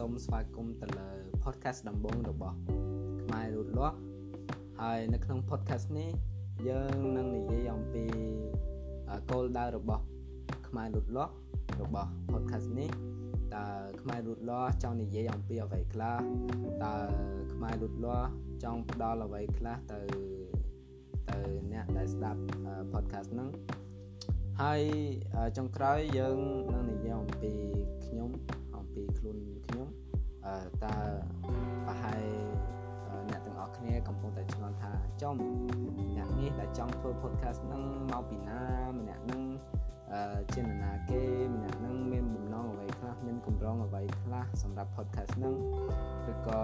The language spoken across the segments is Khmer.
សូមស្វាគមន៍ទៅលើ podcast ដំបូងរបស់ខ្មែររូតលាស់ហើយនៅក្នុង podcast នេះយើងនឹងនិយាយអំពីគោលដៅរបស់ខ្មែររូតលាស់របស់ podcast នេះតើខ្មែររូតលាស់ចង់និយាយអំពីអ្វីខ្លះតើខ្មែររូតលាស់ចង់ផ្ដល់អ្វីខ្លះទៅទៅអ្នកដែលស្ដាប់ podcast ហ្នឹងហើយចុងក្រោយយើងនឹងនិយាយអំពីខ្ញុំ ចំអ្នកនេះដែលចង់ធ្វើ podcast ហ្នឹងមកពីណាម្នាក់ហ្នឹងជានរណាគេម្នាក់ហ្នឹងមានបំណងអ្វីខ្លះមានកម្រងអ្វីខ្លះសម្រាប់ podcast ហ្នឹងឬក៏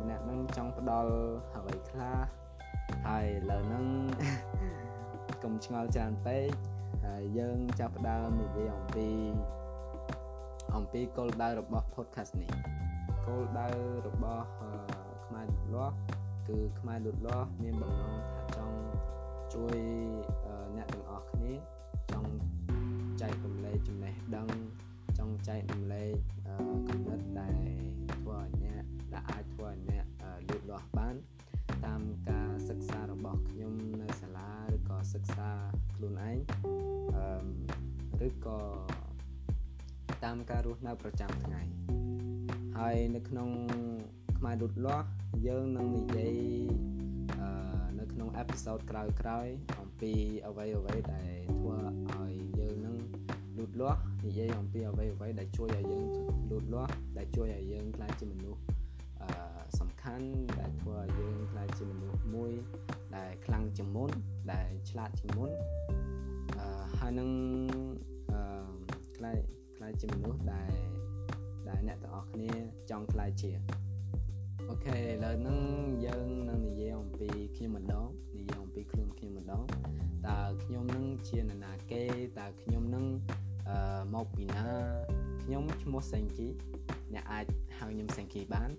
ម្នាក់ហ្នឹងចង់ផ្ដល់អ្វីខ្លះហើយឥឡូវហ្នឹងកុំឆ្ងល់ច្រើនពេកហើយយើងចាប់ផ្ដើមនិយាយអំពីអំពីគោលដៅរបស់ podcast នេះគោលដៅរបស់ខ្មែរលូតលាស់ គឺខ្មែរលូតលាស់មានបំណងថាចង់ជួយអ្នកទាំងអស់គ្នាចង់ចែករំលែកចំណេះដឹងចង់ចែករំលែកគំនិតដែលធ្វើឲ្យអ្នកដែលអាចធ្វើឲ្យអ្នកលូតលាស់បាន តាមការសិក្សារបស់ខ្ញុំនៅសាលាឬក៏សិក្សាខ្លួនឯងឬក៏តាមការរស់នៅប្រចាំថ្ងៃហើយនៅក្នុងខ្មែរលូតលាស់ យើងនឹងនិយាយនៅក្នុងអេពីសូតក្រោយៗអំពីអ្វីអ្វីដែលធ្វើឲ្យយើងនឹងលូតលាស់និយាយអំពីអ្វីអ្វីដែលជួយឲ្យយើងលូតលាស់ដែលជួយឲ្យយើងក្លាយជាមនុស្សអឺសំខាន់ដែលធ្វើឲ្យយើងក្លាយជាមនុស្សមួយដែលខ្លាំងជាងមុនដែលឆ្លាតជាងមុនអឺហើយនឹងអឺក្លាយក្លាយជាមនុស្សដែលដែលអ្នកទាំងអស់គ្នាចង់ក្លាយជា អូខេឥឡូវហ្នឹងយើងនឹងនិយាយអំពីខ្ញុំម្ដងនិយាយអំពីខ្លួនខ្ញុំម្ដងតើខ្ញុំនឹងជានរណាគេតើខ្ញុំនឹងអឺមកពីណាខ្ញុំឈ្មោះសេងគីអ្នកអាចហៅខ្ញុំសេងគីបាន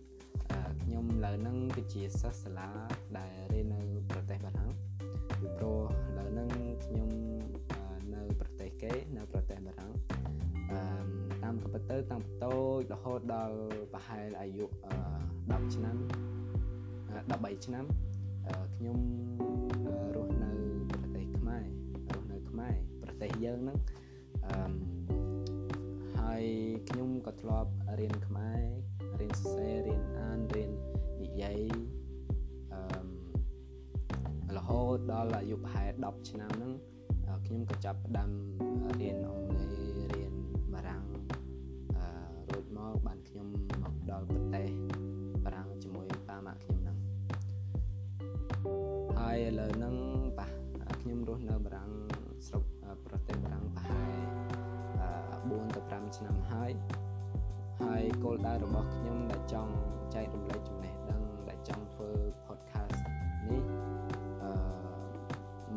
ខ្ញុំឥឡូវហ្នឹងគឺជាសិស្សសាលាដែលរៀននៅប្រទេសបារាំងពីព្រោះឥឡូវហ្នឹងខ្ញុំនៅប្រទេសគេនៅប្រទេសបារាំងអឺ តាមកំពិតទៅតាំងពីតូចរហូតដល់ប្រហែលអាយុ10ឆ្នាំ13ឆ្នាំខ្ញុំរស់នៅប្រទេសខ្មែររស់នៅខ្មែរប្រទេសយើងហ្នឹងអឺហើយខ្ញុំក៏ធ្លាប់រៀនខ្មែររៀនសរសេររៀនអានរៀននិយាយអឺរហូតដល់អាយុប្រហែល10ឆ្នាំហ្នឹងខ្ញុំក៏ចាប់ផ្ដើមរៀនអង់គ្លេសរៀនបារាំងអឺ រួចមកបានខ្ញុំមកដល់ប្រទេសបារាំងជាមួយប៉ាម៉ាក់ខ្ញុំហ្នឹងហើយឥឡូវហ្នឹងប៉ះខ្ញុំរស់នៅបារាំងស្រុកប្រទេសបារាំងប្រហែល4ទៅ5ឆ្នាំហើយហើយគោលដៅរបស់ខ្ញុំដែលចង់ចែករំលែកចំណេះដឹងដែលចង់ធ្វើ podcast នេះអឺ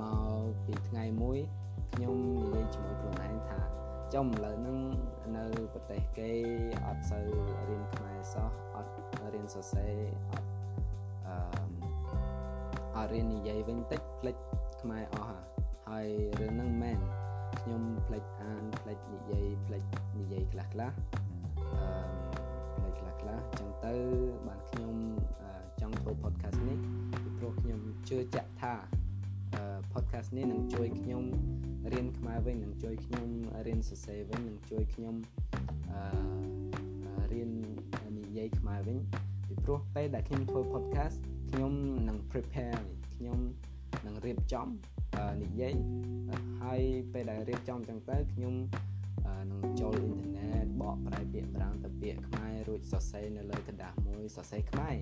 មកពីថ្ងៃមួយខ្ញុំនិយាយជាមួយខ្លួនឯងថា ចំឥឡូវហ្នឹងនៅប្រទេសគេអត់សូវរៀនខ្មែរសោះអត់រៀនសរសេរអត់អឺអត់រៀននិយាយវិញតិចផ្លិចខ្មែរអស់ហើយរឿងហ្នឹងមែនខ្ញុំផ្លិចអានផ្លិចនិយាយផ្លិចនិយាយខ្លះខ្លះអឺផ្លិចខ្លះខ្លះអញ្ចឹងទៅបានខ្ញុំចង់ធ្វើ podcast នេះពីព្រោះខ្ញុំជឿជាក់ថា podcast នេះនឹងជួយខ្ញុំរៀនខ្មែរវិញនឹងជួយខ្ញុំរៀនសរសេរវិញនឹងជួយខ្ញុំអឺរៀននិយាយខ្មែរវិញពីព្រោះពេលដែលខ្ញុំធ្វើ podcast ខ្ញុំនឹង prepare ខ្ញុំនឹងរៀបចំនិយាយហើយពេលដែលរៀបចំចឹងទៅខ្ញុំនឹងចូលអ៊ីនធឺណិតបកប្រែពាក្យបារាំងទៅពាក្យខ្មែររួចសរសេរនៅលើกระดาษមួយសរសេរខ្មែរ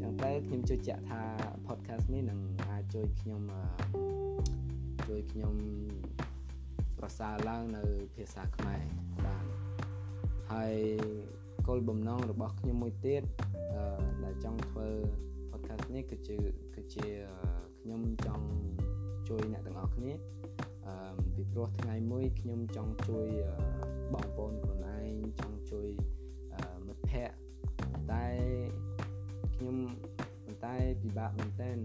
ចឹងទៅខ្ញុំជឿជាក់ថា podcast នេះនឹងអាចជួយខ្ញុំជួយខ្ញុំប្រសើរឡើងនៅភាសាខ្មែរបានហើយគោលបំណងរបស់ខ្ញុំមួយទៀតដែលចង់ធ្វើ podcast នេះគឺជាគឺជាខ្ញុំចង់ជួយអ្នកទាំងអស់គ្នាអឺពីព្រោះថ្ងៃមួយខ្ញុំចង់ជួយបងប្អូនខ្លួនឯងចង់ជួយមិត្តភ័ក្តិតែ ខ្ញុំប៉ុន្តែពិបាកមែនទែន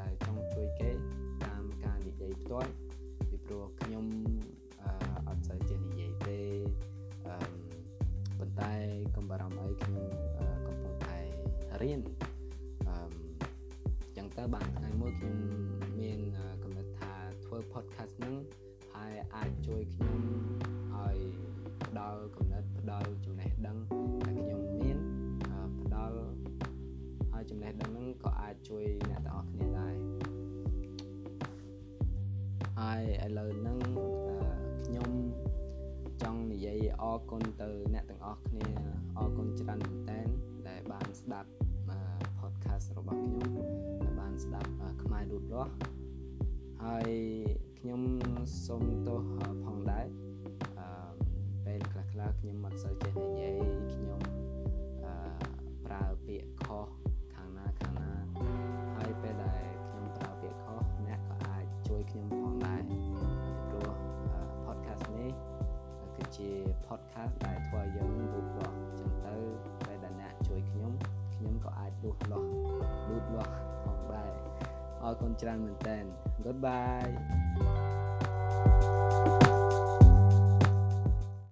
ដែលចង់ជួយគេតាមការនិយាយផ្ទាល់ពីព្រោះខ្ញុំអត់សូវចេះនិយាយទេអឺប៉ុន្តែកុំបារម្ភអីខ្ញុំកំពុងតែរៀនអឺចឹងទៅបានថ្ងៃមួយខ្ញុំមានកំណត់ថាធ្វើ podcast ហ្នឹងហើយអាចជួយខ្ញុំឲ្យផ្ដល់កំណត់ផ្ដល់ចំណេះដឹង ជួយអ្នកទាំងអស់គ្នាដែរហើយឥឡូវហ្នឹងខ្ញុំចង់និយាយអរគុណទៅអ្នកទាំងអស់គ្នាអរគុណច្រើនមែនតើដែលបានស្ដាប់ podcast របស់ខ្ញុំដែលបានស្ដាប់ខ្មែររូតលាស់ហើយខ្ញុំសូមទោសផងដែរអឺពេលខ្លះខ្លះខ្ញុំមិនសូវចេះនិយាយ លូតលាស់ផងដែរអរគុណច្រើនមែនតើ goodbye